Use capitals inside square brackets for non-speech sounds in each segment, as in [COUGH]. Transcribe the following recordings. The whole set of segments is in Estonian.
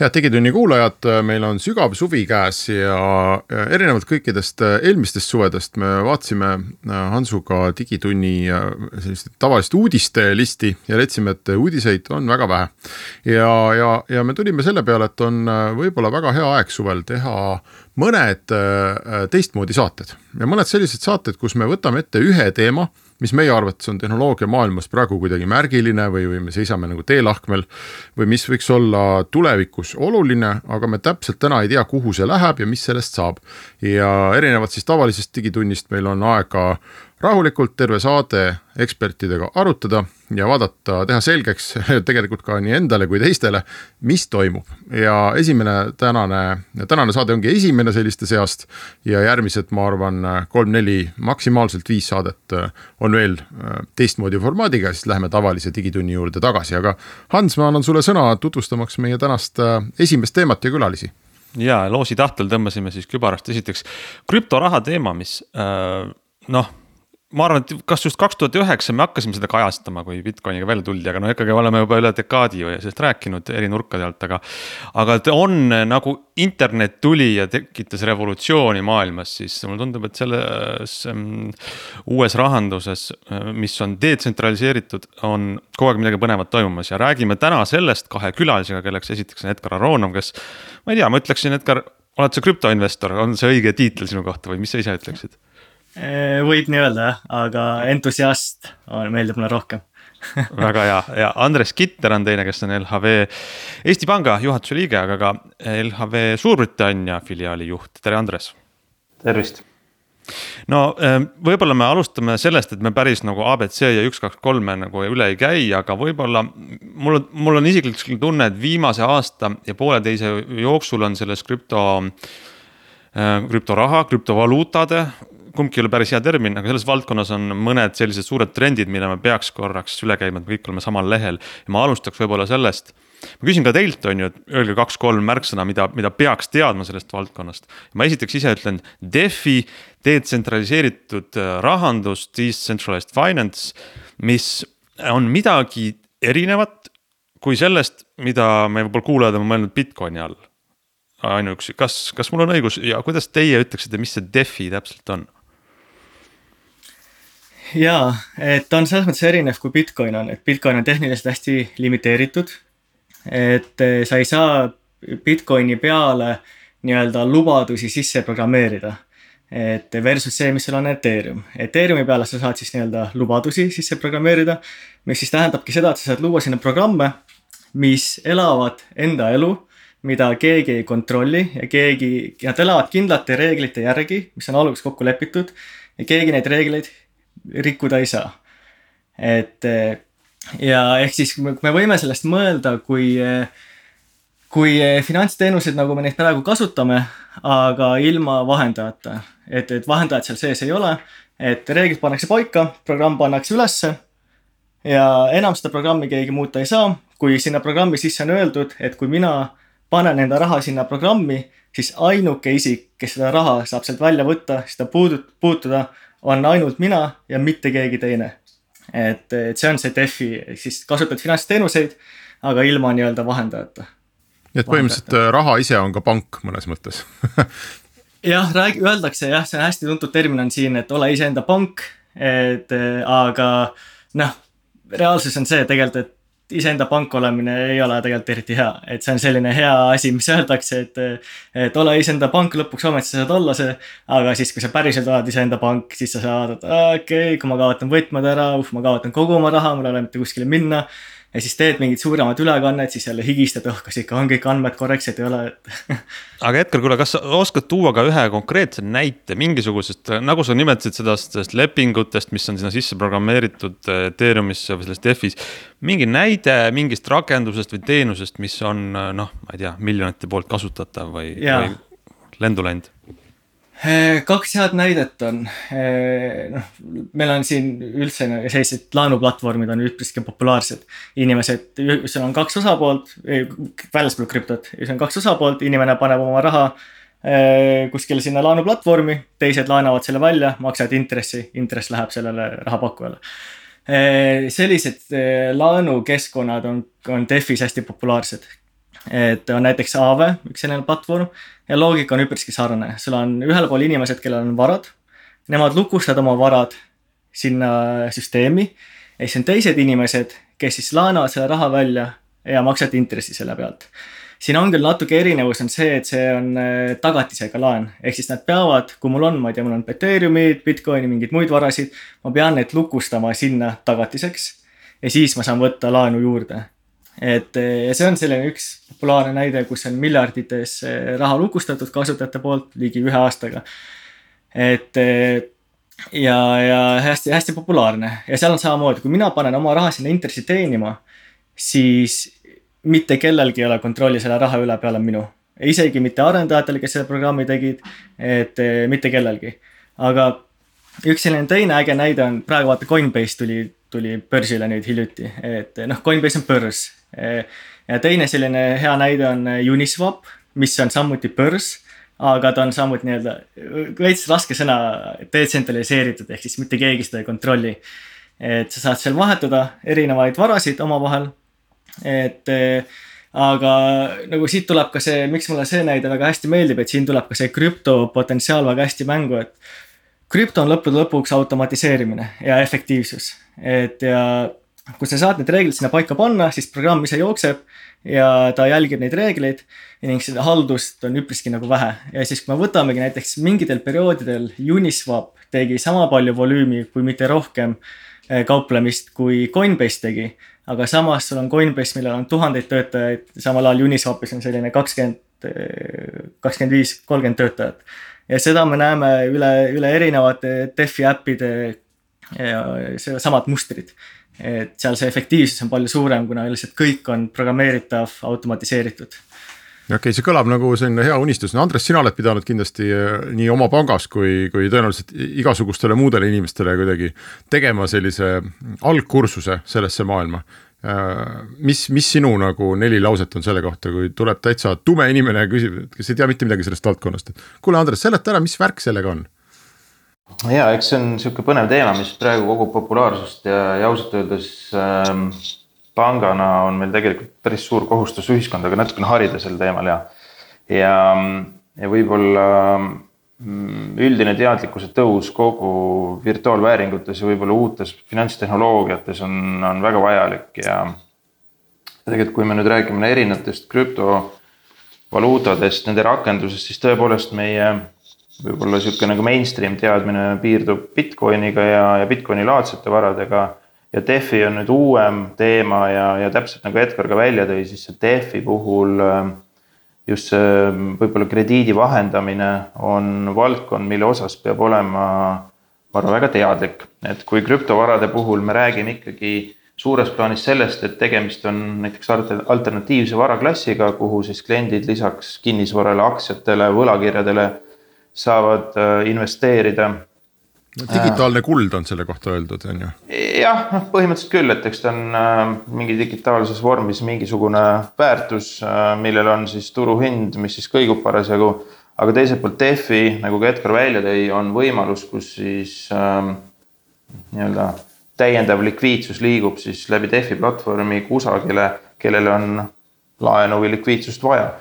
head Digitunni kuulajad, meil on sügav suvi käes ja erinevalt kõikidest eelmistest suvedest me vaatasime äh, Hansuga Digitunni äh, sellist tavalist uudiste listi ja leidsime, et uudiseid on väga vähe. ja, ja, ja me tulime selle peale, et on äh, võib-olla väga hea aeg suvel teha mõned teistmoodi saated ja mõned sellised saated, kus me võtame ette ühe teema mis meie arvates on tehnoloogia maailmas praegu kuidagi märgiline või, või me seisame nagu teelahkmel. või mis võiks olla tulevikus oluline, aga me täpselt täna ei tea, kuhu see läheb ja mis sellest saab. ja erinevalt siis tavalisest digitunnist meil on aega rahulikult terve saade ekspertidega arutada ja vaadata, teha selgeks [LAUGHS] tegelikult ka nii endale kui teistele, mis toimub. ja esimene tänane, tänane saade ongi esimene selliste seast ja järgmised, ma arvan, kolm-neli, maksimaalselt viis saadet on veel teistmoodi formaadiga, siis läheme tavalise digitunni juurde tagasi, aga Hans, ma annan sulle sõna tutvustamaks meie tänast esimest teemat ja külalisi. Ja loosi tahtel tõmbasime siis kübarast. Esiteks krüptoraha teema, mis äh, noh ma arvan, et kas just kaks tuhat üheksa me hakkasime seda kajastama, kui Bitcoiniga välja tuldi, aga no ikkagi oleme juba üle dekaadi ju sellest rääkinud eri nurkade alt, aga. aga ta on nagu internet tuli ja tekitas revolutsiooni maailmas, siis mulle tundub, et selles um, uues rahanduses, mis on detsentraliseeritud, on kogu aeg midagi põnevat toimumas ja räägime täna sellest kahe külalisega, kelleks esiteks on Edgar Aronov, kes. ma ei tea, ma ütleksin, Edgar, oled sa krüptoinvestor, on see õige tiitel sinu kohta või mis sa ise ütleksid? Eh, võib nii öelda jah, aga entusiast meeldib mulle rohkem [LAUGHS] väga hea ja Andres Kitter on teine, kes on LHV Eesti Panga juhatuse liige, aga ka LHV Suurbritannia filiaali juht, tere Andres. tervist. no eh, võib-olla me alustame sellest, et me päris nagu abc ja üks, kaks, kolme nagu üle ei käi, aga võib-olla mul on, mul on isiklik tunne, et viimase aasta ja pooleteise jooksul on selles krüpto eh, krüptoraha, krüptovaluutade kumbki ei ole päris hea termin, aga selles valdkonnas on mõned sellised suured trendid, mille me peaks korraks üle käima, et me kõik oleme samal lehel. ja ma alustaks võib-olla sellest, ma küsin ka teilt, on ju, et öelge kaks-kolm märksõna, mida, mida peaks teadma sellest valdkonnast. ma esiteks ise ütlen DeFi, detsentraliseeritud äh, rahandus, decentralized finance, mis on midagi erinevat kui sellest, mida me võib-olla kuulajad on mõelnud Bitcoini all ainuüksi, kas, kas mul on õigus ja kuidas teie ütleksite, mis see DeFi täpselt on? Jaa, et ta on selles mõttes erinev, kui Bitcoin on, et Bitcoin on tehniliselt hästi limiteeritud. et eh, sa ei saa Bitcoini peale nii-öelda lubadusi sisse programmeerida. et versus see, mis sul on Ethereum. Ethereumi peale sa saad siis nii-öelda lubadusi sisse programmeerida, mis siis tähendabki seda, et sa saad luua sinna programme, mis elavad enda elu mida keegi ei kontrolli ja keegi, nad elavad kindlate reeglite järgi, mis on alguses kokku lepitud ja keegi neid reegleid rikkuda ei saa. et ja ehk siis me võime sellest mõelda kui, kui finantsteenuseid, nagu me neid praegu kasutame, aga ilma vahendajata. et, et vahendajat seal sees ei ole, et reeglid pannakse paika, programm pannakse ülesse ja enam seda programmi keegi muuta ei saa, kui sinna programmi sisse on öeldud, et kui mina panen enda raha sinna programmi, siis ainuke isik, kes seda raha saab sealt välja võtta, seda puudut-, puutuda, on ainult mina ja mitte keegi teine. et, et see on see DeFi, ehk siis kasutad finantsteenuseid, aga ilma nii-öelda vahendajata. nii et põhimõtteliselt äh, raha ise on ka pank mõnes mõttes [LAUGHS] jah, räägi, öeldakse jah, see on hästi tuntud termin on siin, et ole iseenda pank, et äh, aga noh, reaalsus on see tegelikult, et iseenda pank olemine ei ole tegelikult eriti hea, et see on selline hea asi, mis öeldakse, et. et ole iseenda pank, lõpuks ometi sa saad olla see. aga siis, kui sa päriselt oled iseenda pank, siis sa saad, okei okay,, kui ma kaotan võtmed ära, uh, ma kaotan kogu oma raha, mul ei ole mitte kuskile minna. Ja siis teed mingit suuremat ülekannet, siis jälle higistad, oh kas ikka on kõik andmed korrektsed, ei ole, aga Edgar, kuule, kas sa oskad tuua ka ühe konkreetse näite mingisugusest, nagu sa nimetasid seda, sellest lepingutest, mis on sinna sisse programmeeritud Ethereumisse või selles DEFis. mingi näide mingist rakendusest või teenusest, mis on noh, ma ei tea, miljonite poolt kasutatav või, või lendu läinud Eh, kaks head näidet on, eh, noh, meil on siin üldse sellised laenuplatvormid on üpriski populaarsed. inimesed, sul on kaks osapoolt, väljaspool krüptot, sul on kaks osapoolt, inimene paneb oma raha eh, kuskile sinna laenuplatvormi, teised laenavad selle välja, maksavad intressi, intress läheb sellele rahapakkujale. sellised laenukeskkonnad on, on DeFis hästi populaarsed et on näiteks Aave, üks selline platvorm ja loogika on üpriski sarnane, sul on ühel pool inimesed, kellel on varad. Nemad lukustavad oma varad sinna süsteemi ja siis on teised inimesed, kes siis laenavad selle raha välja ja maksavad intressi selle pealt. siin on küll natuke erinevus on see, et see on äh, tagatisega laen, ehk siis nad peavad, kui mul on, ma ei tea, mul on Ethereumid, Bitcoini, mingeid muid varasid, ma pean need lukustama sinna tagatiseks ja siis ma saan võtta laenu juurde et ja see on selline üks populaarne näide, kus on miljardites eh, raha lukustatud kasutajate poolt ligi ühe aastaga. et eh, ja, ja hästi-hästi populaarne ja seal on samamoodi, kui mina panen oma raha sinna intressi teenima, siis mitte kellelgi ei ole kontrolli selle raha üle peale minu. isegi mitte arendajatel, kes selle programmi tegid, et eh, mitte kellelgi. aga üks selline teine äge näide on, praegu vaata Coinbase tuli, tuli börsile nüüd hiljuti, et noh, Coinbase on börs ja teine selline hea näide on Uniswap, mis on samuti börs, aga ta on samuti nii-öelda veits raske sõna detsentraliseeritud, ehk siis mitte keegi seda ei kontrolli. et sa saad seal vahetada erinevaid varasid omavahel. et aga nagu siit tuleb ka see, miks mulle see näide väga hästi meeldib, et siin tuleb ka see krüpto potentsiaal väga hästi mängu, et krüpto on lõppude lõpuks automatiseerimine ja efektiivsus, et ja kui sa saad need reeglid sinna paika panna, siis programm ise jookseb ja ta jälgib neid reegleid ning seda haldust on üpriski nagu vähe. ja siis, kui me võtamegi näiteks mingitel perioodidel Uniswap tegi sama palju volüümi, kui mitte rohkem eh, kauplemist, kui Coinbase tegi. aga samas sul on Coinbase, millel on tuhandeid töötajaid, samal ajal Uniswapis on selline kakskümmend, eh, kakskümmend viis, kolmkümmend töötajat. ja seda me näeme üle, üle erinevate DeFi äppide ja samad mustrid et seal see efektiivsus on palju suurem, kuna lihtsalt kõik on programmeeritav, automatiseeritud. Okei okay,, see kõlab nagu selline hea unistus, no Andres, sina oled pidanud kindlasti äh, nii oma pangas kui, kui tõenäoliselt igasugustele muudele inimestele kuidagi tegema sellise algkursuse sellesse maailma. Äh, mis, mis sinu nagu neli lauset on selle kohta, kui tuleb täitsa tume inimene ja küsib, kes ei tea mitte midagi sellest valdkonnast, et kuule, Andres, seleta ära, mis värk sellega on ja eks see on sihuke põnev teema, mis praegu kogub populaarsust ja, ja ausalt öeldes ähm, pangana on meil tegelikult päris suur kohustus ühiskonda ka natukene harida sel teemal ja, ja, ja võib-olla mm, üldine teadlikkuse tõus kogu virtuaalvääringutes ja võib-olla uutes finantstehnoloogiates on, on väga vajalik ja tegelikult, kui me nüüd räägime erinevatest krüptovaluutadest, nende rakendusest, siis tõepoolest meie võib-olla sihuke nagu mainstream teadmine piirdub Bitcoiniga ja, ja Bitcoini laadsete varadega. ja DeFi on nüüd uuem teema ja, ja täpselt nagu Edgar ka välja tõi, siis see DeFi puhul ähm, just see ähm, võib-olla krediidi vahendamine on valdkond, mille osas peab olema, ma arvan, väga teadlik, et kui krüptovarade puhul me räägime ikkagi suures plaanis sellest, et tegemist on näiteks alternatiivse varaklassiga, kuhu siis kliendid lisaks kinnisvarale, aktsiatele, võlakirjadele saavad äh, investeerida. digitaalne kuld on selle kohta öeldud, on ju? jah, noh põhimõtteliselt küll, et eks ta on äh, mingi digitaalses vormis mingisugune väärtus, äh, millel on siis turuhind, mis siis kõigub parasjagu. aga teiselt poolt DeFi, nagu ka Edgar välja tõi, on võimalus, kus siis ähm, nii-öelda täiendav likviidsus liigub siis läbi DeFi platvormi kusagile, kellel on laenu või likviidsust vaja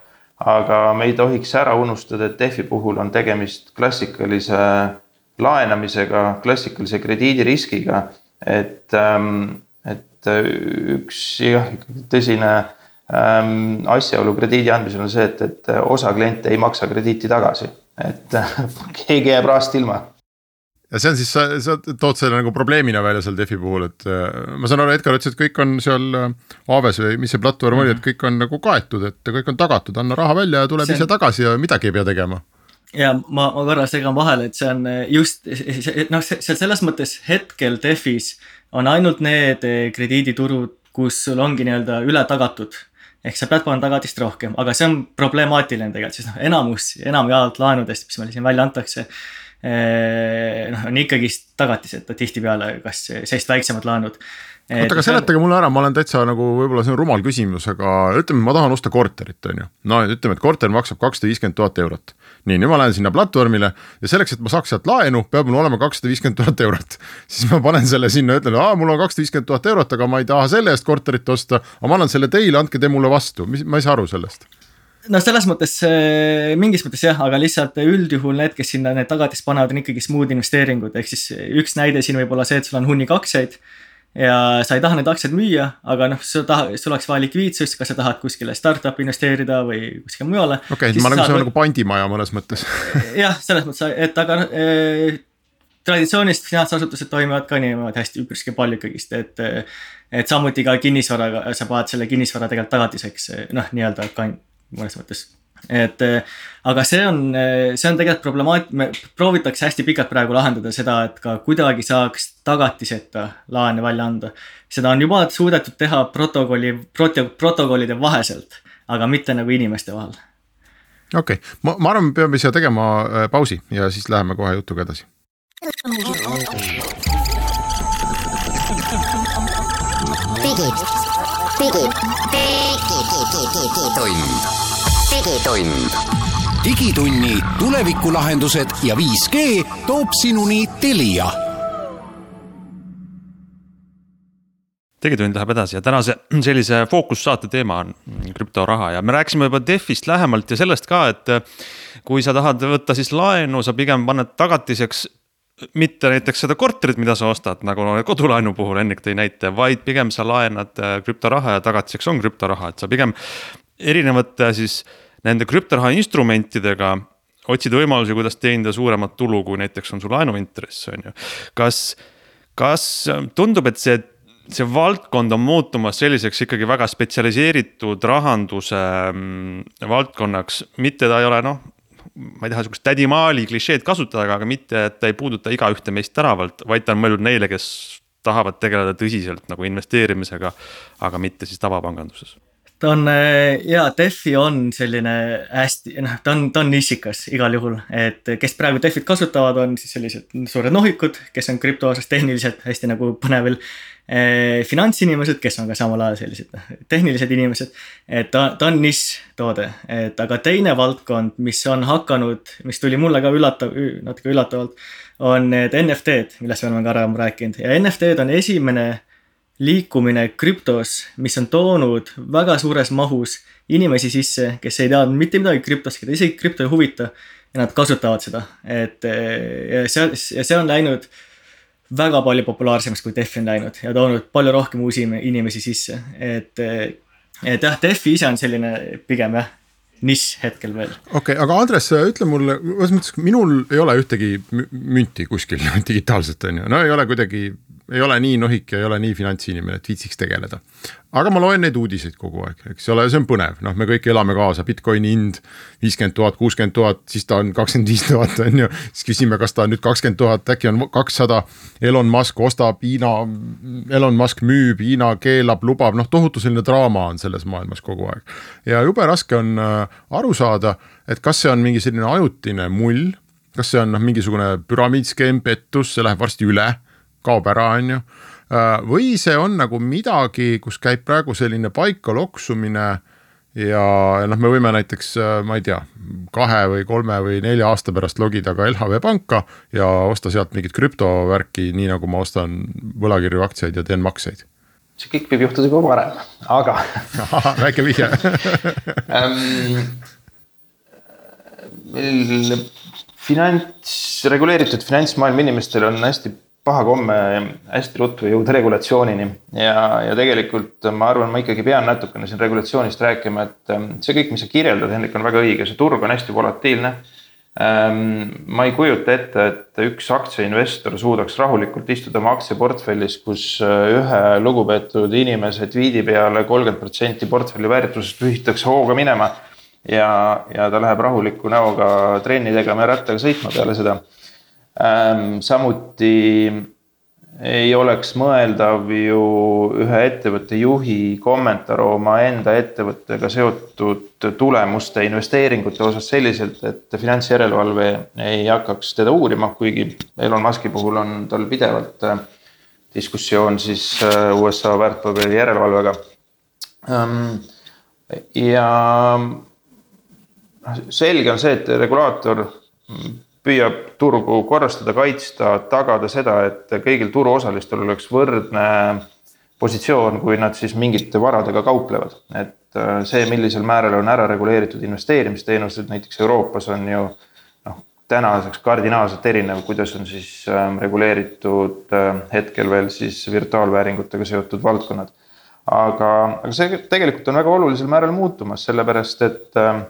aga me ei tohiks ära unustada, et DEFi puhul on tegemist klassikalise laenamisega, klassikalise krediidiriskiga. et, ähm, et üks jah, tõsine ähm, asjaolu krediidi andmisel on see, et, et osa kliente ei maksa krediiti tagasi, et [LAUGHS] keegi jääb rahast ilma ja see on siis, sa, sa tood selle nagu probleemina välja seal Defi puhul, et äh, ma saan aru, Edgar ütles, et kõik on seal äh, Aves või mis see platvorm oli, et kõik on nagu kaetud, et kõik on tagatud, anna raha välja ja tuleb on... ise tagasi ja midagi ei pea tegema. Ja ma, ma korra segan vahele, et see on äh, just noh, seal selles mõttes hetkel Defis on ainult need krediiditurud, kus sul ongi nii-öelda üle tagatud ehk sa pead panema tagatist rohkem, aga see on problemaatiline tegelikult, sest noh, enamus, enamjaolt laenudest, mis meile siin välja antakse noh, on ikkagist tagatiseta tihtipeale, kas seest väiksemad laenud. oota, aga seletage mulle ära, ma olen täitsa nagu võib-olla see on rumal küsimus, aga ütleme, ma tahan osta korterit, on ju. no ütleme, et korter maksab kakssada viiskümmend tuhat eurot. nii, nüüd ma lähen sinna platvormile ja selleks, et ma saaks sealt laenu, peab mul olema kakssada viiskümmend tuhat eurot. [LAUGHS] siis ma panen selle sinna, ütlen, aa, mul on kakssada viiskümmend tuhat eurot, aga ma ei taha selle eest korterit osta. aga ma annan selle teile, andke te mulle vastu, mis, ma ei saa aru sellest no selles mõttes mingis mõttes jah, aga lihtsalt üldjuhul need, kes sinna need tagatist panevad, on ikkagi smooth investeeringud, ehk siis üks näide siin võib olla see, et sul on hunnik aktsiaid. ja sa ei taha neid aktsiaid müüa, aga noh, sa tahad, sul oleks vaja likviidsust, kas sa tahad kuskile startup'i investeerida või kuskile mujale. okei okay,, ma nagu, see on nagu pandimaja mõnes mõttes [LAUGHS] jah, selles mõttes, et aga eh, traditsioonilist finantsasutused toimivad ka niimoodi hästi üpriski palju ikkagist, et. et samuti ka kinnisvaraga, sa paned selle kinnisvara tegelikult tagatiseks, noh, nii-öelda mõnes mõttes et aga see on, see on tegelikult problemaat-, proovitakse hästi pikalt praegu lahendada seda, et ka kuidagi saaks tagatiseta laene välja anda. seda on juba suudetud teha protokolli, proto-, protokollide vaheselt, aga mitte nagu inimeste vahel. okei okay., ma, ma arvan, me peame siia tegema äh, pausi ja siis läheme kohe jutuga edasi. digid, digid, digid, digitund digitund. digitunni tulevikulahendused ja 5G toob sinuni Telia digitund läheb edasi ja tänase sellise fookussaate teema on krüptoraha ja me rääkisime juba Defist lähemalt ja sellest ka, et kui sa tahad võtta siis laenu, sa pigem paned tagatiseks mitte näiteks seda korterit, mida sa ostad, nagu kodulaenu puhul Henrik tõi näite, vaid pigem sa laenad krüptoraha ja tagatiseks on krüptoraha, et sa pigem erinevate siis nende krüptoraha instrumentidega otsid võimalusi, kuidas teenida suuremat tulu, kui näiteks on su laenuintress, on ju. kas, kas tundub, et see, see valdkond on muutumas selliseks ikkagi väga spetsialiseeritud rahanduse mm, valdkonnaks, mitte ta ei ole noh ma ei taha sihukest tädi Maali klišeed kasutada, aga mitte, et ta ei puuduta igaühte meist teravalt, vaid ta on mõeldud neile, kes tahavad tegeleda tõsiselt nagu investeerimisega, aga mitte siis tavapanganduses ta on ja Defi on selline hästi, noh, ta on, ta on nišikas igal juhul, et kes praegu Defit kasutavad, on siis sellised suured nohikud, kes on krüpto osas tehniliselt hästi nagu põnevil eh,. finantsinimesed, kes on ka samal ajal sellised noh, tehnilised inimesed. et ta, ta on nišš-toode, et aga teine valdkond, mis on hakanud, mis tuli mulle ka üllatav, natuke üllatavalt, on need NFT-d, millest me oleme ka varem rääkinud ja NFT-d on esimene liikumine krüptos, mis on toonud väga suures mahus inimesi sisse, kes ei teadnud mitte midagi krüptost, keda isegi krüpto ei huvita. ja nad kasutavad seda, et ja see, ja see on läinud väga palju populaarsemaks, kui Defi on läinud ja toonud palju rohkem uusi inimesi sisse, et. et jah, Defi ise on selline pigem jah nišš hetkel veel. okei okay,, aga Andres, ütle mulle, selles mõttes minul ei ole ühtegi münti kuskil [LAUGHS] digitaalselt on ju, no ei ole kuidagi ei ole nii nohik ja ei ole nii finantsinimene, et viitsiks tegeleda. aga ma loen neid uudiseid kogu aeg, eks ole, see on põnev, noh, me kõik elame kaasa, Bitcoini hind viiskümmend tuhat, kuuskümmend tuhat, siis ta on kakskümmend viis tuhat, on ju. siis küsime, kas ta on nüüd kakskümmend tuhat, äkki on kakssada. Elon Musk ostab, Hiina, Elon Musk müüb, Hiina keelab, lubab, noh, tohutu selline draama on selles maailmas kogu aeg. ja jube raske on äh, aru saada, et kas see on mingi selline ajutine mull kas see on noh, mingisugune püramiidskeem, pettus, see läheb varsti üle kaob ära, on ju. Äh, või see on nagu midagi, kus käib praegu selline paika loksumine ja noh, me võime näiteks, äh, ma ei tea, kahe või kolme või nelja aasta pärast logida ka LHV panka ja osta sealt mingit krüptovärki, nii nagu ma ostan võlakirju, aktsiaid ja teen makseid. see kõik võib juhtuda juba varem, aga väike vihje [LAUGHS] meil finants, reguleeritud finantsmaailma inimestel on hästi paha komme hästi ruttu jõuda regulatsioonini ja, ja tegelikult ma arvan, ma ikkagi pean natukene siin regulatsioonist rääkima, et ähm, see kõik, mis sa kirjeldad, Hendrik, on väga õige, see turg on hästi volatiilne. Ähm, ma ei kujuta ette, et üks aktsiainvestor suudaks rahulikult istuda oma aktsiaportfellis, kus äh, ühe lugupeetud inimese tweet'i peale kolmkümmend protsenti portfelli väärtusest pühitakse hooga minema. ja, ja ta läheb rahuliku näoga trenni tegema ja rattaga sõitma peale seda. Samuti ei oleks mõeldav ju ühe ettevõtte juhi kommentaar omaenda ettevõttega seotud tulemuste, investeeringute osas selliselt, et finantsjärelevalve ei hakkaks teda uurima, kuigi Elon Musk'i puhul on tal pidevalt äh, diskussioon siis äh, USA väärtpaberi järelevalvega. Ja noh, selge on see, et regulaator püüab turgu korrastada, kaitsta, tagada seda, et kõigil turuosalistel oleks võrdne positsioon, kui nad siis mingite varadega kauplevad. et äh, see, millisel määral on ära reguleeritud investeerimisteenused näiteks Euroopas on ju noh, tänaseks kardinaalselt erinev, kuidas on siis ähm, reguleeritud äh, hetkel veel siis virtuaalvääringutega seotud valdkonnad. aga, aga see tegelikult on väga olulisel määral muutumas, sellepärast et äh,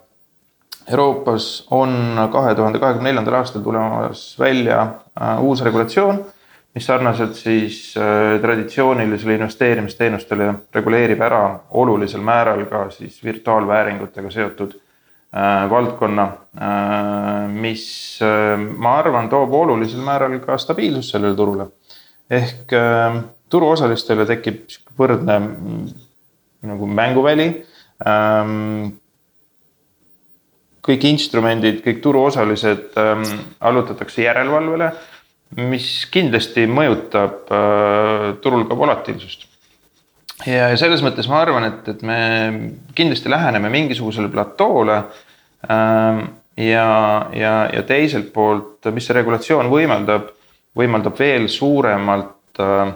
Euroopas on kahe tuhande kahekümne neljandal aastal tulemas välja äh, uus regulatsioon, mis sarnaselt siis äh, traditsioonilisele investeerimisteenustele reguleerib ära olulisel määral ka siis virtuaalvääringutega seotud äh, valdkonna, mis ma arvan, toob olulisel määral ka stabiilsust sellele turule. ehk turuosalistele tekib võrdne mm, nagu mänguväli ähm, kõik instrumendid, kõik turuosalised ähm, allutatakse järelevalvele, mis kindlasti mõjutab äh, turul ka volatiilsust. ja, ja selles mõttes ma arvan, et, et me kindlasti läheneme mingisugusele platoole ähm,. ja, ja, ja teiselt poolt, mis see regulatsioon võimaldab, võimaldab veel suuremalt äh,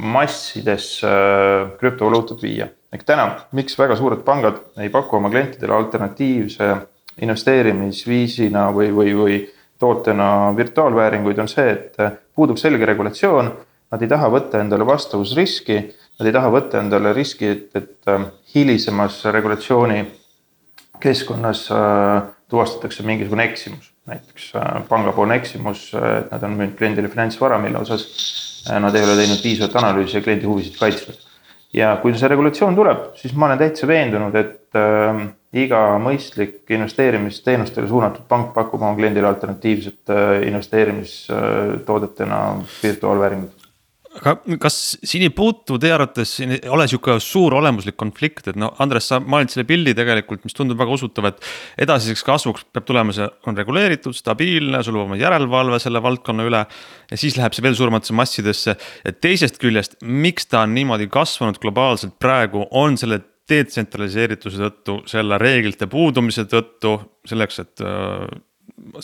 massidesse äh, krüptovaluutat viia. ehk täna, miks väga suured pangad ei paku oma klientidele alternatiivse investeerimisviisina või, või, või tootena virtuaalvääringuid, on see, et puudub selge regulatsioon. Nad ei taha võtta endale vastavusriski, nad ei taha võtta endale riski, et, et äh, hilisemas regulatsiooni keskkonnas äh, tuvastatakse mingisugune eksimus, näiteks äh, pangapoolne eksimus, et nad on müünud kliendile finantsvara, mille osas nad ei ole teinud piisavat analüüsi ja kliendi huvisid kaitsnud. Ja kui see regulatsioon tuleb, siis ma olen täitsa veendunud, et iga mõistlik investeerimisteenustele suunatud pank pakub oma kliendile alternatiivset äh, investeerimistoodetena virtuaalvääringut aga kas siin ei puutu teie arvates, siin ei ole sihuke suur olemuslik konflikt, et no Andres, sa mainid selle pildi tegelikult, mis tundub väga usutav, et. edasiseks kasvuks peab tulema, see on reguleeritud, stabiilne, sul olema järelevalve selle valdkonna üle. ja siis läheb see veel suurematesse massidesse ja teisest küljest, miks ta on niimoodi kasvanud globaalselt praegu, on selle detsentraliseerituse tõttu, selle reeglite puudumise tõttu, selleks, et äh,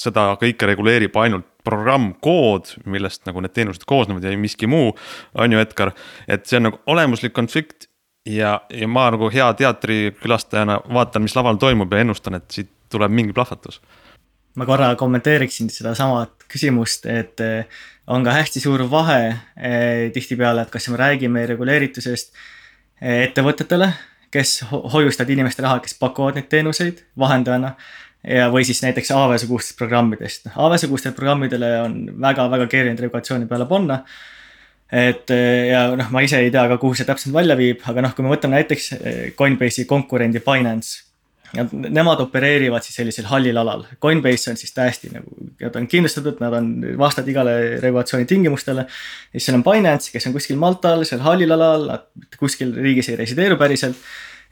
seda kõike reguleerib ainult programmkood, millest nagu need teenused koosnevad ja miski muu, on ju, Edgar. et see on nagu olemuslik konflikt ja, ja ma nagu hea teatrikülastajana vaatan, mis laval toimub ja ennustan, et siit tuleb mingi plahvatus. ma korra kommenteeriksin sedasama küsimust, et eh, on ka hästi suur vahe eh, tihtipeale, et kas me räägime reguleeritusest eh, ettevõtetele kes hoiustavad inimeste raha, kes pakuvad neid teenuseid vahendajana. Ja, või siis näiteks AV-sugustest programmidest, AV-sugustele programmidele on väga-väga keeruline regulatsiooni peale panna. et ja noh, ma ise ei tea ka, kuhu see täpselt välja viib, aga noh, kui me võtame näiteks Coinbase'i konkurendi Binance nemad opereerivad siis sellisel hallil alal. Coinbase on siis täiesti nagu, nad on kindlustatud, nad on, vastavad igale regulatsiooni tingimustele. siis seal on Binance, kes on kuskil Maltal, seal hallil alal, nad kuskil riigis ei resideeru päriselt.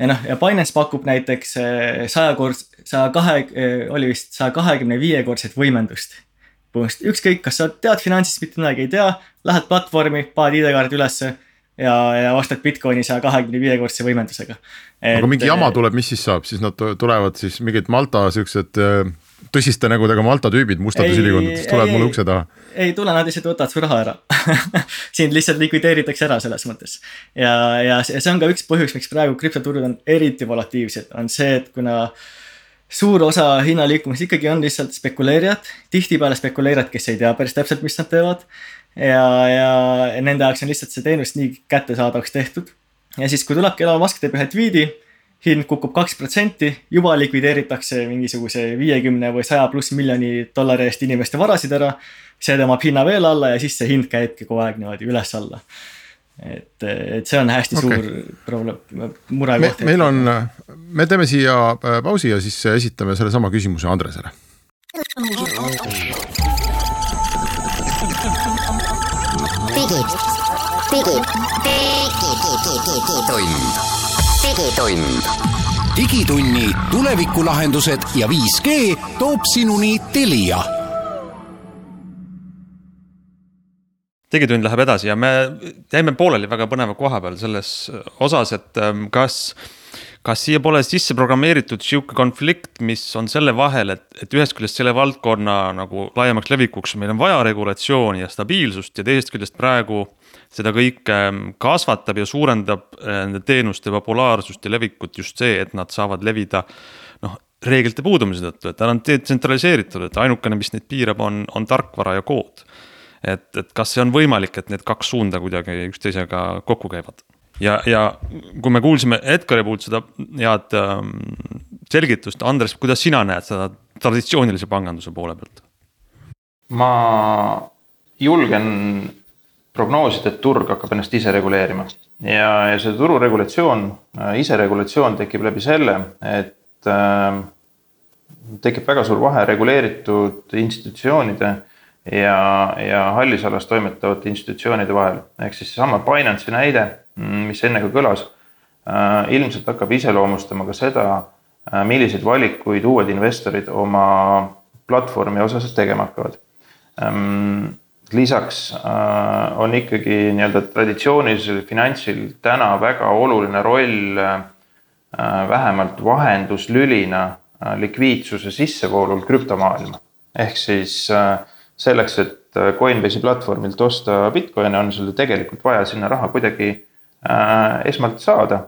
Ja noh, ja Binance pakub näiteks eh, sajakord, saja kahe, eh, oli vist saja kahekümne viie kordset võimendust. põhimõtteliselt ükskõik, kas sa tead finantsist mitte midagi ei tea, lähed platvormi, paned ID-kaardi ülesse ja, ja ostad Bitcoini saja kahekümne viiekordse võimendusega. aga mingi jama tuleb, mis siis saab, siis nad tulevad siis mingid Malta siuksed tõsiste nägudega Malta tüübid mustades ülikondades tulevad mulle ukse taha. Ei tule, nad lihtsalt võtavad su raha ära [LAUGHS] sind lihtsalt likvideeritakse ära selles mõttes. ja, ja see, on ka üks põhjus, miks praegu krüptoturud on eriti volatiivsed, on see, et kuna suur osa hinnaliikumisest ikkagi on lihtsalt spekuleerijad, tihtipeale spekuleerijad, kes ei tea päris täpselt, mis nad teevad ja, ja nende jaoks on lihtsalt see teenus nii kättesaadavaks tehtud. ja siis, kui tulebki Elon Musk teeb ühe tweet'i, hind kukub kaks protsenti, juba likvideeritakse mingisuguse viiekümne või saja pluss miljoni dollari eest inimeste varasid ära. see tõmbab hinna veel alla ja siis see hind käibki kogu aeg niimoodi üles-alla. et, et see on hästi okay. suur probleem, murekoht me,. meil on, me teeme siia äh, pausi ja siis esitame sellesama küsimuse Andresele. digitund digitund. digitunni tulevikulahendused ja 5G toob sinuni Telia digitund läheb edasi ja me jäime pooleli väga põneva koha peal selles osas, et ähm, kas, kas siia pole sisse programmeeritud sihuke konflikt, mis on selle vahel, et, et ühest küljest selle valdkonna nagu laiemaks levikuks meil on vaja regulatsiooni ja stabiilsust ja teisest küljest praegu seda kõike ähm, kasvatab ja suurendab äh, nende teenuste populaarsust ja levikut just see, et nad saavad levida noh, reeglite puudumise tõttu, et nad on detsentraliseeritud, et ainukene, mis neid piirab, on, on tarkvara ja kood. et, et kas see on võimalik, et need kaks suunda kuidagi üksteisega kokku käivad? ja, ja kui me kuulsime Edgari puhul seda head ähm, selgitust, Andres, kuidas sina näed seda traditsioonilise panganduse poole pealt? ma julgen prognoosida, et turg hakkab ennast ise reguleerima ja, ja see tururegulatsioon, äh, iseregulatsioon tekib läbi selle, et äh, tekib väga suur vahe reguleeritud institutsioonide ja, ja hallis alas toimetavate institutsioonide vahel. ehk siis seesama Binance'i näide, mm, mis enne ka kõlas äh,, ilmselt hakkab iseloomustama ka seda äh,, milliseid valikuid uued investorid oma platvormi osas tegema hakkavad ähm, lisaks äh, on ikkagi nii-öelda traditsioonilisel finantsil täna väga oluline roll äh, vähemalt vahenduslülina äh, likviidsuse sissevoolul krüptomaailma. ehk siis selleks, et Coinbase'i platvormilt osta Bitcoin'e, on sul tegelikult vaja sinna raha kuidagi esmalt saada.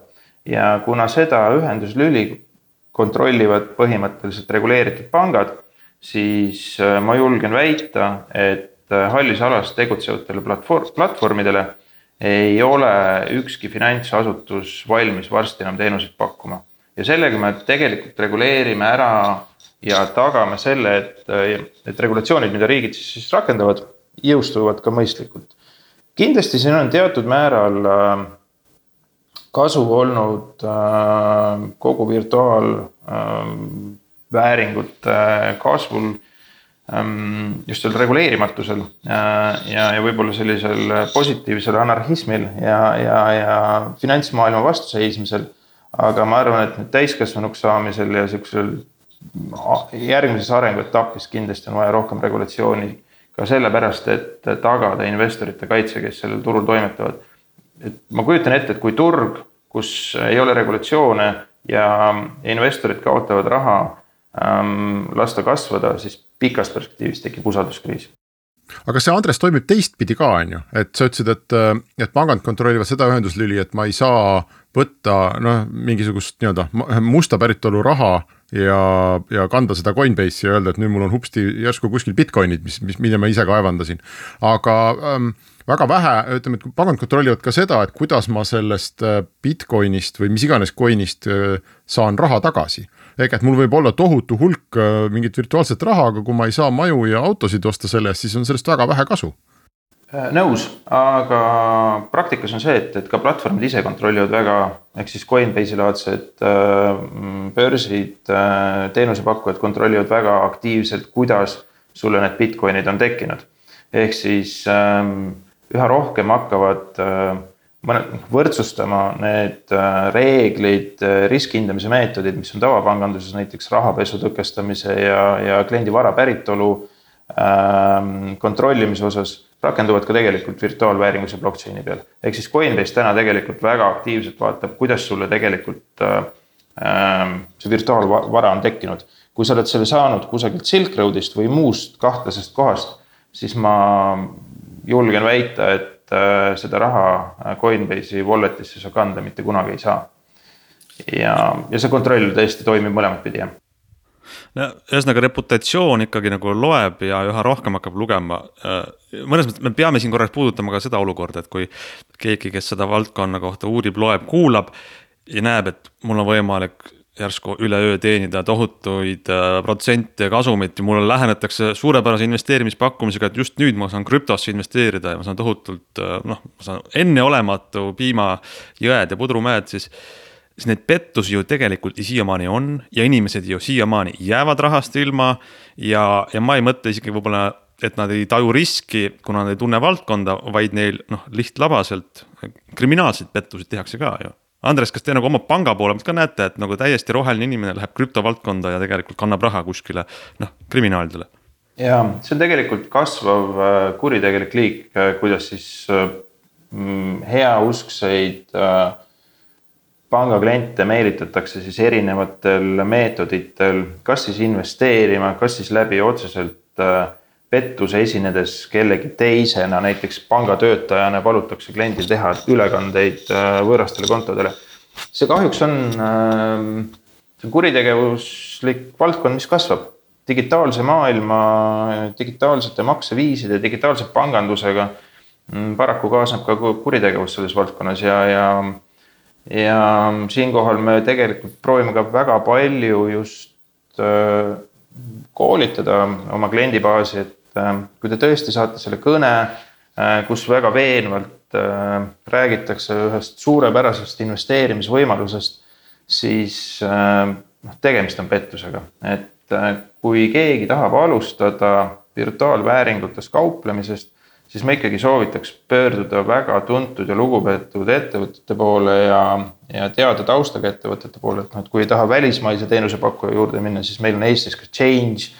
ja kuna seda ühenduslüli kontrollivad põhimõtteliselt reguleeritud pangad, siis ma julgen väita, et Äh, hallis alas tegutsevatele platvorm, platvormidele ei ole ükski finantsasutus valmis varsti enam teenuseid pakkuma. ja sellega me tegelikult reguleerime ära ja tagame selle, et, et regulatsioonid, mida riigid siis, siis rakendavad, jõustuvad ka mõistlikult. kindlasti siin on teatud määral äh, kasu olnud äh, kogu virtuaalvääringute kasvul just sellel reguleerimatusel ja, ja, ja võib-olla sellisel positiivsel anarhismil ja, ja, ja finantsmaailma vastuseismisel. aga ma arvan, et nüüd täiskasvanuks saamisel ja sihukesel järgmises arenguetapis kindlasti on vaja rohkem regulatsiooni. ka sellepärast, et tagada investorite kaitse, kes sellel turul toimetavad. et ma kujutan ette, et kui turg, kus ei ole regulatsioone ja investorid kaotavad raha ähm, lasta kasvada, siis pikas perspektiivis tekib usalduskriis. Aga see, Andres, toimib teistpidi ka, on ju, et sa ütlesid, et, et pangad kontrollivad seda ühenduslüli, et ma ei saa võtta noh, mingisugust nii-öelda musta päritolu raha ja, ja kanda seda Coinbase'i ja öelda, et nüüd mul on hupsti järsku kuskil Bitcoinid, mis, mis, mille ma ise kaevandasin. aga ähm, väga vähe, ütleme, et pangad kontrollivad ka seda, et kuidas ma sellest äh, Bitcoinist või mis iganes coin'ist äh, saan raha tagasi ehk et mul võib olla tohutu hulk äh, mingit virtuaalset raha, aga kui ma ei saa maju ja autosid osta selle eest, siis on sellest väga vähe kasu. Äh, nõus, aga praktikas on see, et, et ka platvormid ise kontrollivad väga, ehk siis Coinbase'i laadsed äh, börsid, teenusepakkujad kontrollivad väga aktiivselt, kuidas sulle need Bitcoinid on tekkinud. ehk siis ähm, üha rohkem hakkavad mõne, võrdsustama need äh, reeglid, äh, riskihindamise meetodid, mis on tavapanganduses näiteks rahapesu tõkestamise ja, ja kliendi vara päritolu kontrollimise osas rakenduvad ka tegelikult virtuaalvääringuse blockchain'i peal. ehk siis Coinbase täna tegelikult väga aktiivselt vaatab, kuidas sulle tegelikult ähm, see virtuaalvara on tekkinud. kui sa oled selle saanud kusagilt Silk Roadist või muust kahtlasest kohast, siis ma julgen väita, et Äh, seda raha äh, Coinbase'i wallet'isse sa kanda mitte kunagi ei saa. ja, ja see kontroll tõesti toimib mõlemat pidi, jah no ühesõnaga reputatsioon ikkagi nagu loeb ja üha rohkem hakkab lugema. Äh, mõnes mõttes me peame siin korraks puudutama ka seda olukorda, et kui keegi, kes seda valdkonna kohta uurib, loeb, kuulab. ja näeb, et mul on võimalik järsku üleöö teenida tohutuid äh, protsente kasumit ja mulle lähenetakse suurepärase investeerimispakkumisega, et just nüüd ma saan krüptosse investeerida ja ma saan tohutult äh, noh, ma saan enneolematu piimajõed ja pudrumäed, siis. Siis neid pettusi ju tegelikult siiamaani on ja inimesed ju siiamaani jäävad rahast ilma ja, ja ma ei mõtle isegi võib-olla et nad ei taju riski, kuna nad ei tunne valdkonda, vaid neil noh, lihtlabaselt kriminaalseid pettusi tehakse ka ju Andres, kas te nagu oma panga poole pealt ka näete, et nagu täiesti roheline inimene läheb krüptovaldkonda ja tegelikult kannab raha kuskile noh, kriminaalidele? ja see on tegelikult kasvav äh, kuritegelik liik, äh, kuidas siis äh, mm, heauskseid pangakliente meelitatakse siis erinevatel meetoditel, kas siis investeerima, kas siis läbi otseselt pettuse esinedes kellegi teisena, näiteks pangatöötajana palutakse kliendil teha ülekandeid äh, võõrastele kontodele. see kahjuks on, ähm, see on kuritegevuslik valdkond, mis kasvab. digitaalse maailma, digitaalsete makseviiside, digitaalse pangandusega mm, paraku kaasneb ka kuritegevus selles valdkonnas ja, ja ja siinkohal me tegelikult proovime ka väga palju just äh, koolitada oma kliendibaasi, et Äh, kui te tõesti saate selle kõne, äh, kus väga veenvalt räägitakse ühest suurepärasest investeerimisvõimalusest, siis noh, tegemist on pettusega, et kui keegi tahab alustada virtuaalvääringutes kauplemisest, siis ma ikkagi soovitaks pöörduda väga tuntud ja lugupeetud ettevõtete poole ja, ja teada taustaga ettevõtete poole, et noh, et kui ei taha välismaise teenusepakkuja juurde minna, siis meil on Eestis ka Change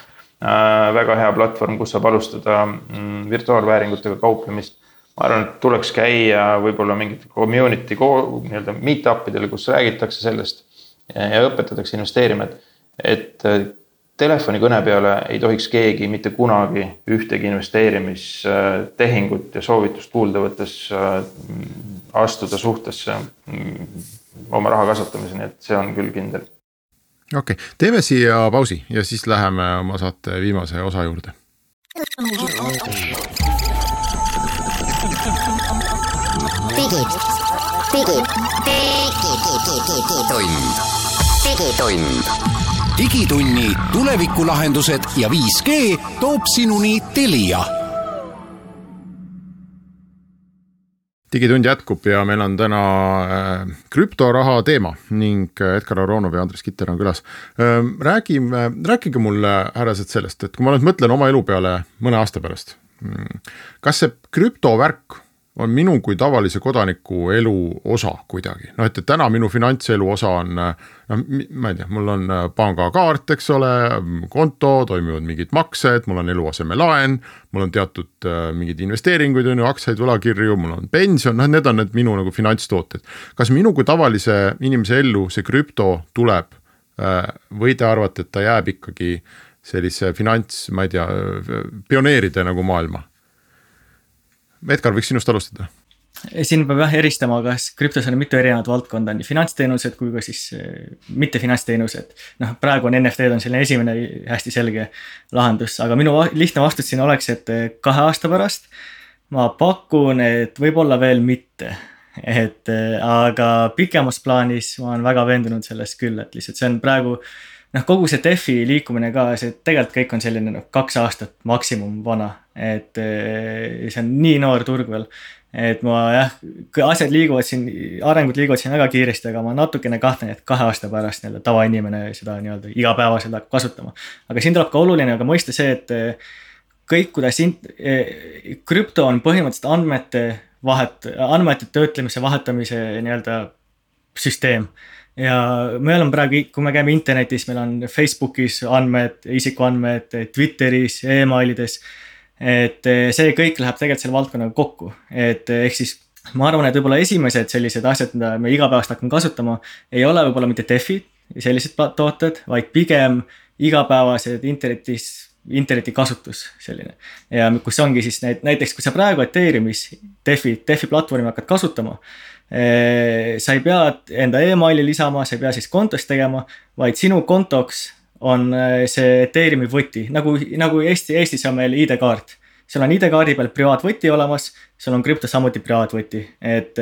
Äh, väga hea platvorm, kus saab alustada mm, virtuaalvääringutega kauplemist. ma arvan, et tuleks käia võib-olla mingite community nii-öelda meet-up idel, kus räägitakse sellest ja, õpetatakse investeerima, et, et telefonikõne peale ei tohiks keegi mitte kunagi ühtegi investeerimistehingut ja soovitust kuulda võttes äh, astuda suhtesse mm, oma raha kasvatamiseni, et see on küll kindel okei okay., teeme siia pausi ja siis läheme oma saate viimase osa juurde. digitund, digitund, digitund. Digitunni tulevikulahendused ja 5G toob sinuni Telia digitund jätkub ja meil on täna äh, krüptoraha teema ning äh, Edgar Aronov ja Andres Kitter on külas. Ähm, räägime, rääkige mulle, härrased, sellest, et kui ma nüüd mõtlen oma elu peale mõne aasta pärast. Mm, kas see krüptovärk on minu kui tavalise kodaniku elu osa kuidagi, noh et, et täna minu finantselu osa on noh, ma ei tea, mul on äh, pangakaart, eks ole, konto, toimivad mingid maksed, mul on eluasemelaen, mul on teatud äh, mingeid investeeringuid, on ju, aktsiaid, võlakirju, mul on pension, noh, need on need minu nagu finantstooted. kas minu kui tavalise inimese ellu see krüpto tuleb äh, või te arvate, et ta jääb ikkagi sellise finants, ma ei tea, pioneeride nagu maailma Edgar, võiks sinust alustada? siin peab jah eristama, kas krüptos on mitu erinevat valdkonda, nii finantsteenused kui ka siis eh, mitte finantsteenused. noh, praegu on NFT-d on selline esimene hästi selge lahendus, aga minu lihtne vastus siin oleks, et eh, kahe aasta pärast ma pakun, et võib-olla veel mitte et eh, aga pikemas plaanis ma olen väga veendunud selles küll, et lihtsalt see on praegu noh, kogu see DeFi liikumine ka, see tegelikult kõik on selline noh, kaks aastat maksimum vana et eh, see on nii noor turg veel. et ma jah, asjad liiguvad siin, arengud liiguvad siin väga kiiresti, aga ma natukene kahtlen, et kahe aasta pärast nii-öelda tavainimene seda nii-öelda igapäevaselt hakkab kasutama. aga siin tuleb ka oluline ka mõista see, et eh, kõik, kuidas int-, eh, krüpto on põhimõtteliselt andmete vahet, andmete töötlemise, vahetamise nii-öelda süsteem ja me oleme praegu, kui me käime internetis, meil on Facebookis andmed, isikuandmed, Twitteris e, emailides et eh, see kõik läheb tegelikult selle valdkonnaga kokku, et eh, ehk siis ma arvan, et võib-olla esimesed sellised asjad, mida me igapäevaselt hakkame kasutama, ei ole võib-olla mitte DeFi, sellised tooted, vaid pigem igapäevased internetis, interneti kasutus selline. ja kus ongi siis näit-, näiteks kui sa praegu Ethereumis DeFi, DeFi platvormi hakkad kasutama. Sa ei pea enda emaili lisama, sa ei pea siis kontost tegema, vaid sinu kontoks on äh, see Ethereumi võti, nagu, nagu Eesti, Eestis on meil ID-kaart. sul on ID-kaardi peal privaatvõti olemas, sul on krüptos samuti privaatvõti, et.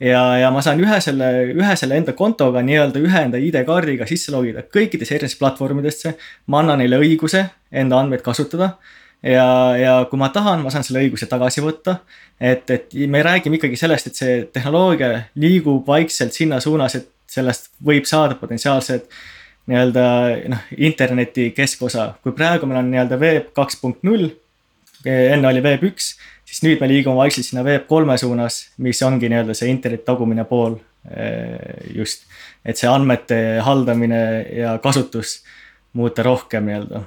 ja, ja ma saan ühe selle, ühe selle enda kontoga nii-öelda ühe enda ID-kaardiga sisse logida kõikidesse erinevatesse platvormidesse. ma annan neile õiguse enda andmeid kasutada ja, ja kui ma tahan, ma saan selle õiguse tagasi võtta. et, et me räägime ikkagi sellest, et see tehnoloogia liigub vaikselt sinna suunas, et sellest võib saada potentsiaalsed nii-öelda noh, interneti keskosa, kui praegu meil on nii-öelda veeb kaks punkt null enne oli Web üks, siis nüüd me liigume vaikselt sinna Web kolme suunas, mis ongi nii-öelda see interneti tagumine pool eh, just. et see andmete haldamine ja kasutus muuta rohkem nii-öelda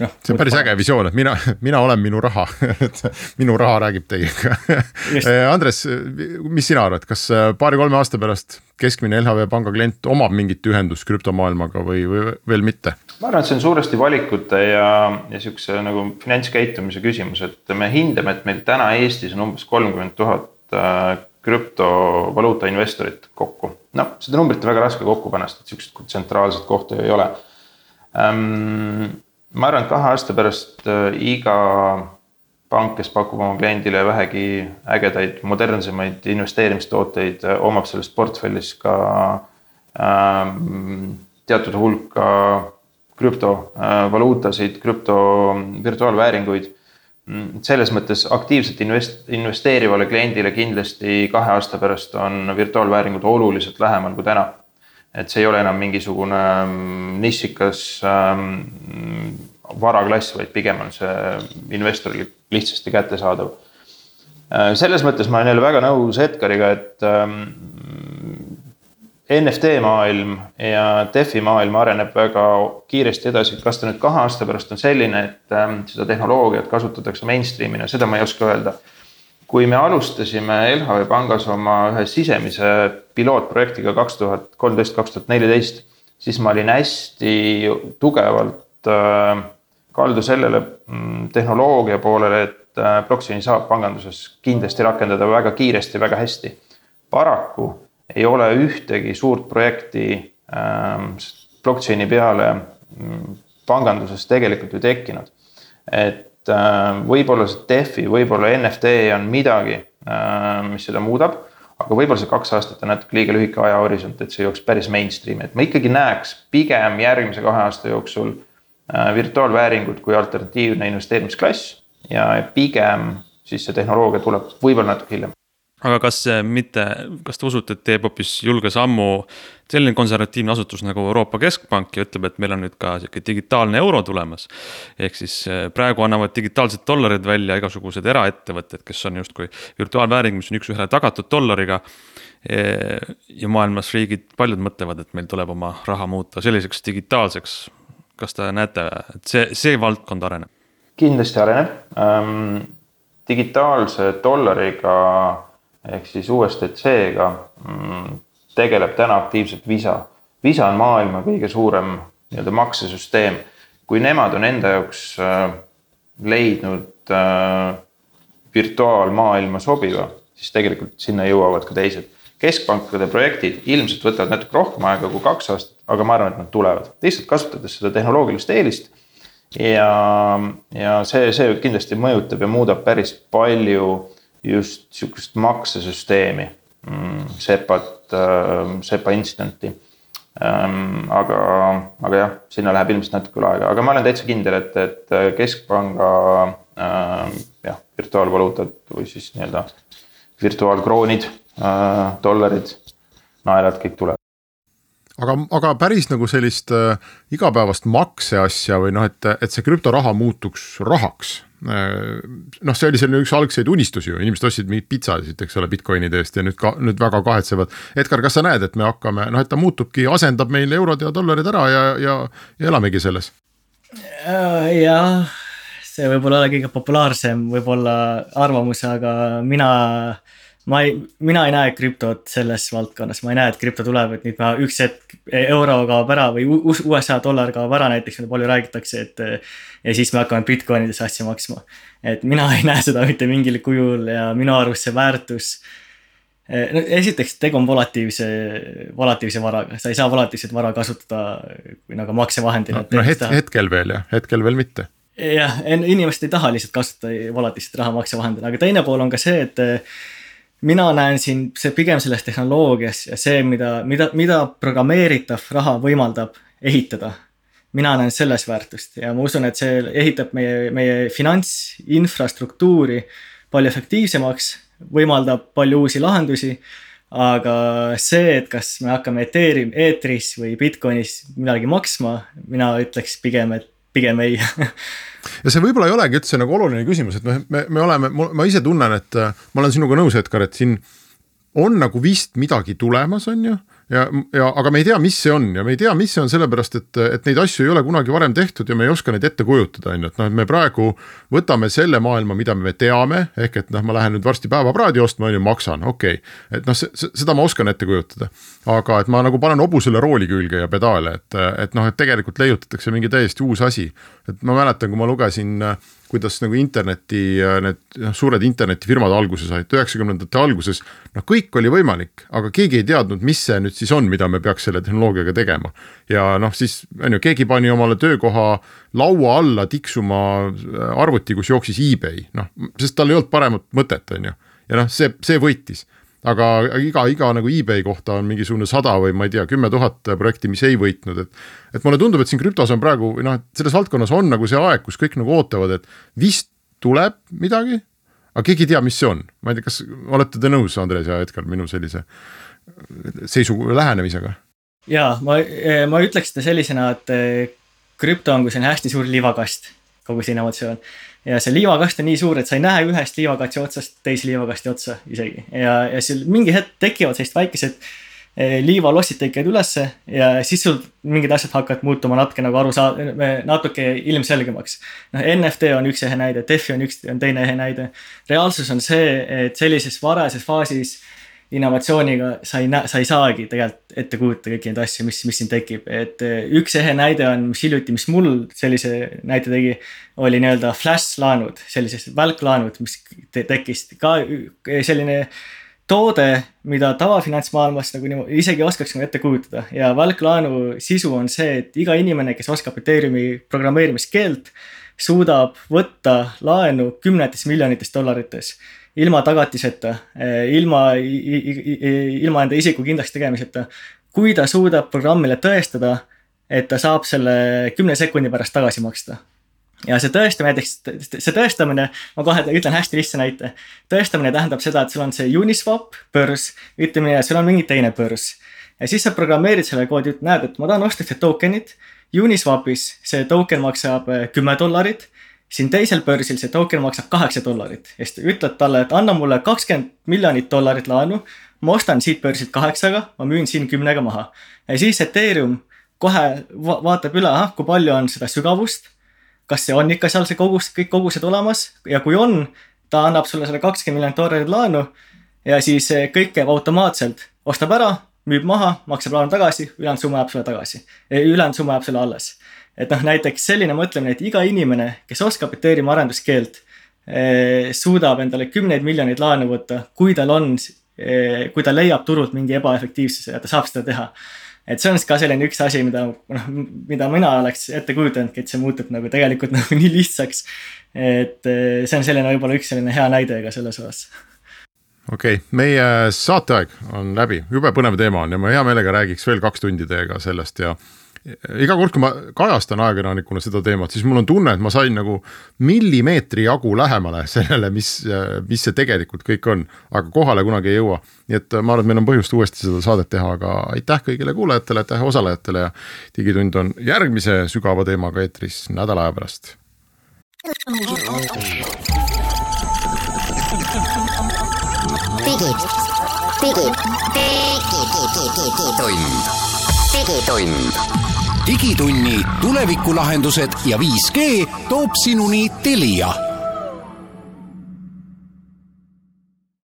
noh. see on päris äge visioon, et mina, [LAUGHS] mina olen minu raha [LAUGHS] et minu raha räägib teiega eh, Andres, mis sina arvad, kas eh, paari-kolme aasta pärast keskmine LHV panga klient omab mingit ühendust krüptomaailmaga või, või veel mitte? ma arvan, et see on suuresti valikute ja, ja sihukese nagu finantskäitumise küsimus, et me hindame, et meil täna Eestis on umbes kolmkümmend tuhat äh, krüptovaluuta investorit kokku. noh, seda numbrit on väga raske kokku panna, sest et sihukest tsentraalset kohta ju ei ole ähm, ma arvan, et kahe aasta pärast äh, iga pank, kes pakub oma kliendile vähegi ägedaid, modernsemaid investeerimistooteid, äh, omab selles portfellis ka ähm, teatud hulka krüptovaluutasid äh,, krüpto virtuaalvääringuid. Mm, selles mõttes aktiivselt invest-, investeerivale kliendile kindlasti kahe aasta pärast on virtuaalvääringud oluliselt lähemal kui täna et see ei ole enam mingisugune mm, nišikas ähm, varaklass, vaid pigem on see investorile lihtsasti kättesaadav äh,. selles mõttes ma olen jälle väga nõus Edgariga, et ähm, NFT maailm ja DeFi maailm areneb väga kiiresti edasi, kas ta nüüd kahe aasta pärast on selline, et seda tehnoloogiat kasutatakse mainstream'ina, seda ma ei oska öelda kui me alustasime LHV pangas oma ühe sisemise pilootprojektiga kaks tuhat kolmteist, kaks tuhat neliteist, siis ma olin hästi tugevalt äh, kaldu sellele mm, tehnoloogia poolele, et äh, blockchain'i saab panganduses kindlasti rakendada väga kiiresti, väga hästi. paraku ei ole ühtegi suurt projekti äh, blockchain'i peale mm, panganduses tegelikult ju tekkinud. et et äh, võib-olla see DeFi, võib-olla NFT on midagi, äh, mis seda muudab. aga võib-olla see kaks aastat on natuke liiga lühike ajahorisont, et see jooks päris mainstream'i, et ma ikkagi näeks pigem järgmise kahe aasta jooksul äh, virtuaalvääringut kui alternatiivne investeerimisklass. ja pigem siis see tehnoloogia tuleb võib-olla natuke hiljem aga kas mitte, kas te usute, et teeb hoopis julge sammu selline konservatiivne asutus nagu Euroopa Keskpank ja ütleb, et meil on nüüd ka sihuke digitaalne euro tulemas. ehk siis eh, praegu annavad digitaalsed dollarid välja igasugused eraettevõtted, kes on justkui virtuaalvääring, mis on üks-ühele tagatud dollariga. Eh, ja maailmas riigid, paljud mõtlevad, et meil tuleb oma raha muuta selliseks digitaalseks. kas te näete, et see, see valdkond areneb? kindlasti areneb ähm,. digitaalse dollariga ehk siis USDC-ga mm, tegeleb täna aktiivselt Visa. Visa on maailma kõige suurem nii-öelda maksesüsteem. kui nemad on enda jaoks äh, leidnud äh, virtuaalmaailma sobiva, siis tegelikult sinna jõuavad ka teised. keskpankade projektid ilmselt võtavad natuke rohkem aega kui kaks aastat, aga ma arvan, et nad tulevad, lihtsalt kasutades seda tehnoloogilist eelist. ja, ja see, see kindlasti mõjutab ja muudab päris palju just sihukest maksesüsteemi mm,, SEPA-t äh,, SEPA instanti ähm,. aga, aga jah, sinna läheb ilmselt natuke üle aega, aga ma olen täitsa kindel, et, et keskpanga äh, jah, virtuaalvaluutad või siis nii-öelda virtuaalkroonid äh,, dollarid, naerad, kõik tuleb aga, aga päris nagu sellist äh, igapäevast makseasja või noh, et, et see krüptoraha muutuks rahaks Äh, noh, see oli selline üks algseid unistusi ju, inimesed ostsid mingeid pitsasid, eks ole, Bitcoinide eest ja nüüd ka nüüd väga kahetsevad. Edgar, kas sa näed, et me hakkame noh, et ta muutubki, asendab meil eurod ja dollarid ära ja, ja, ja elamegi selles? Äh, jah, see võib-olla ei ole kõige populaarsem võib-olla arvamus, aga mina ma ei, mina ei näe krüptot selles valdkonnas, ma ei näe, et krüpto tuleb, et nüüd ma üks hetk euro kaob ära või USA dollar kaob ära näiteks, mida palju räägitakse, et. ja siis me hakkame Bitcoinides asju maksma. et mina ei näe seda mitte mingil kujul ja minu arust see väärtus. no esiteks tegu on volatiivse, volatiivse varaga, sa ei saa volatiivset vara kasutada kui nagu maksevahendina. no, no het, hetkel veel jah, hetkel veel mitte jah, inimesed ei taha lihtsalt kasutada volatiilset raha maksevahendina, aga teine pool on ka see, et mina näen siin see pigem selles tehnoloogias ja see, mida, mida, mida programmeeritav raha võimaldab ehitada. mina näen selles väärtust ja ma usun, et see ehitab meie, meie finantsinfrastruktuuri palju efektiivsemaks, võimaldab palju uusi lahendusi. aga see, et kas me hakkame Ethereum, eetris või Bitcoinis midagi maksma, mina ütleks pigem, et pigem ei [LAUGHS] ja see võib-olla ei olegi üldse nagu oluline küsimus, et me, me, me oleme, ma ise tunnen, et ma olen sinuga nõus, Edgar, et siin on nagu vist midagi tulemas, on ju ja, ja aga me ei tea, mis see on ja me ei tea, mis see on sellepärast, et, et neid asju ei ole kunagi varem tehtud ja me ei oska neid ette kujutada, on ju, et noh, et me praegu võtame selle maailma, mida me teame, ehk et noh, ma lähen nüüd varsti päevapraadi ostma, on ju, maksan, okei okay.. et noh, seda ma oskan ette kujutada. aga et ma nagu panen hobusele rooli külge ja pedaale, et, et noh, et tegelikult leiutatakse mingi täiesti uus asi. et ma mäletan, kui ma lugesin äh, kuidas nagu interneti, need noh, suured internetifirmad alguse said, üheksakümnendate alguses. noh, kõik oli võimalik, aga keegi ei teadnud, mis see nüüd siis on, mida me peaks selle tehnoloogiaga tegema. ja noh, siis on ju, keegi pani omale töökoha laua alla tiksuma arvuti, kus jooksis eBay, noh, sest tal ei olnud paremat mõtet, on ju. ja noh, see, see võitis aga iga, iga nagu eBay kohta on mingisugune sada või ma ei tea, kümme tuhat projekti, mis ei võitnud, et. et mulle tundub, et siin krüptos on praegu või noh, et selles valdkonnas on nagu see aeg, kus kõik nagu ootavad, et vist tuleb midagi. aga keegi ei tea, mis see on, ma ei tea, kas olete te nõus, Andres ja Edgar, minu sellise seisu, lähenemisega? ja ma, ma ütleks seda sellisena, et krüpto on kui selline hästi suur liivakast, kogu see innovatsioon ja see liivakast on nii suur, et sa ei näe ühest liivakasti otsast teise liivakasti otsa isegi ja, ja seal mingi hetk tekivad sellised väikesed eh, liivalossid tekivad ülesse ja siis sul mingid asjad hakkavad muutuma natuke nagu aru saa-, natuke ilmselgemaks. noh, NFT on üks ehe näide, DeFi on üks, on teine ehe näide. reaalsus on see, et sellises varajases faasis innovatsiooniga sa ei näe, sa ei saagi tegelikult ette kujutada kõiki neid asju, mis, mis siin tekib, et eh, üks ehe näide on, mis hiljuti, mis mul sellise näite tegi, oli nii-öelda flash laenud, sellised välklaenud, mis te tekkis ka selline toode, mida tavafinantsmaailmas nagu niimoodi isegi oskaks nagu ette kujutada. ja välklaenu sisu on see, et iga inimene, kes oskab Ethereumi programmeerimiskeelt, suudab võtta laenu kümnetes miljonites dollarites ilma tagatiseta, ilma, ilma enda isiku kindlaks tegemiseta. kui ta suudab programmile tõestada, et ta saab selle kümne sekundi pärast tagasi maksta. ja see tõestamine näiteks, see tõestamine, ma kohe ütlen hästi lihtsa näite. tõestamine tähendab seda, et sul on see Uniswap börs, ütleme sul on mingi teine börs. ja siis sa programmeerid selle koodi, näed, et ma tahan osta ühte token'it. Uniswapis see token maksab kümme dollarit siin teisel börsil see token maksab kaheksa dollarit ja siis ütled talle, et anna mulle kakskümmend miljonit dollarit laenu. ma ostan siit börsilt kaheksaga, ma müün siin kümnega maha ja siis Ethereum kohe va vaatab üle, ahah, kui palju on seda sügavust. kas see on ikka seal see kogus, kõik kogused olemas ja kui on, ta annab sulle selle kakskümmend miljonit dollarit laenu. ja siis kõik käib automaatselt, ostab ära, müüb maha, maksab laenu tagasi, ülejäänud summa jääb sulle tagasi. ülejäänud summa jääb sulle alles et noh, näiteks selline mõtlemine, et iga inimene, kes oskab Ethereumi arenduskeelt, eh, suudab endale kümneid miljoneid laenu võtta, kui tal on, eh, kui ta leiab turult mingi ebaefektiivsuse ja ta saab seda teha. et see on ka selline üks asi, mida noh, mida mina oleks ette kujutanudki, et see muutub nagu tegelikult [LAUGHS] nagu nii lihtsaks. et eh, see on selline võib-olla üks selline hea näide ka selles osas okei okay,, meie saateaeg on läbi, jube põnev teema on ja ma hea meelega räägiks veel kaks tundi teiega sellest ja iga kord, kui ma kajastan ajakirjanikuna seda teemat, siis mul on tunne, et ma sain nagu millimeetri jagu lähemale sellele, mis, mis see tegelikult kõik on, aga kohale kunagi ei jõua. nii et ma arvan, et meil on põhjust uuesti seda saadet teha, aga aitäh kõigile kuulajatele, aitäh osalejatele ja digitund on järgmise sügava teemaga eetris nädala aja pärast. Digid, digitund, digitund digitunni tulevikulahendused ja 5G toob sinuni Telia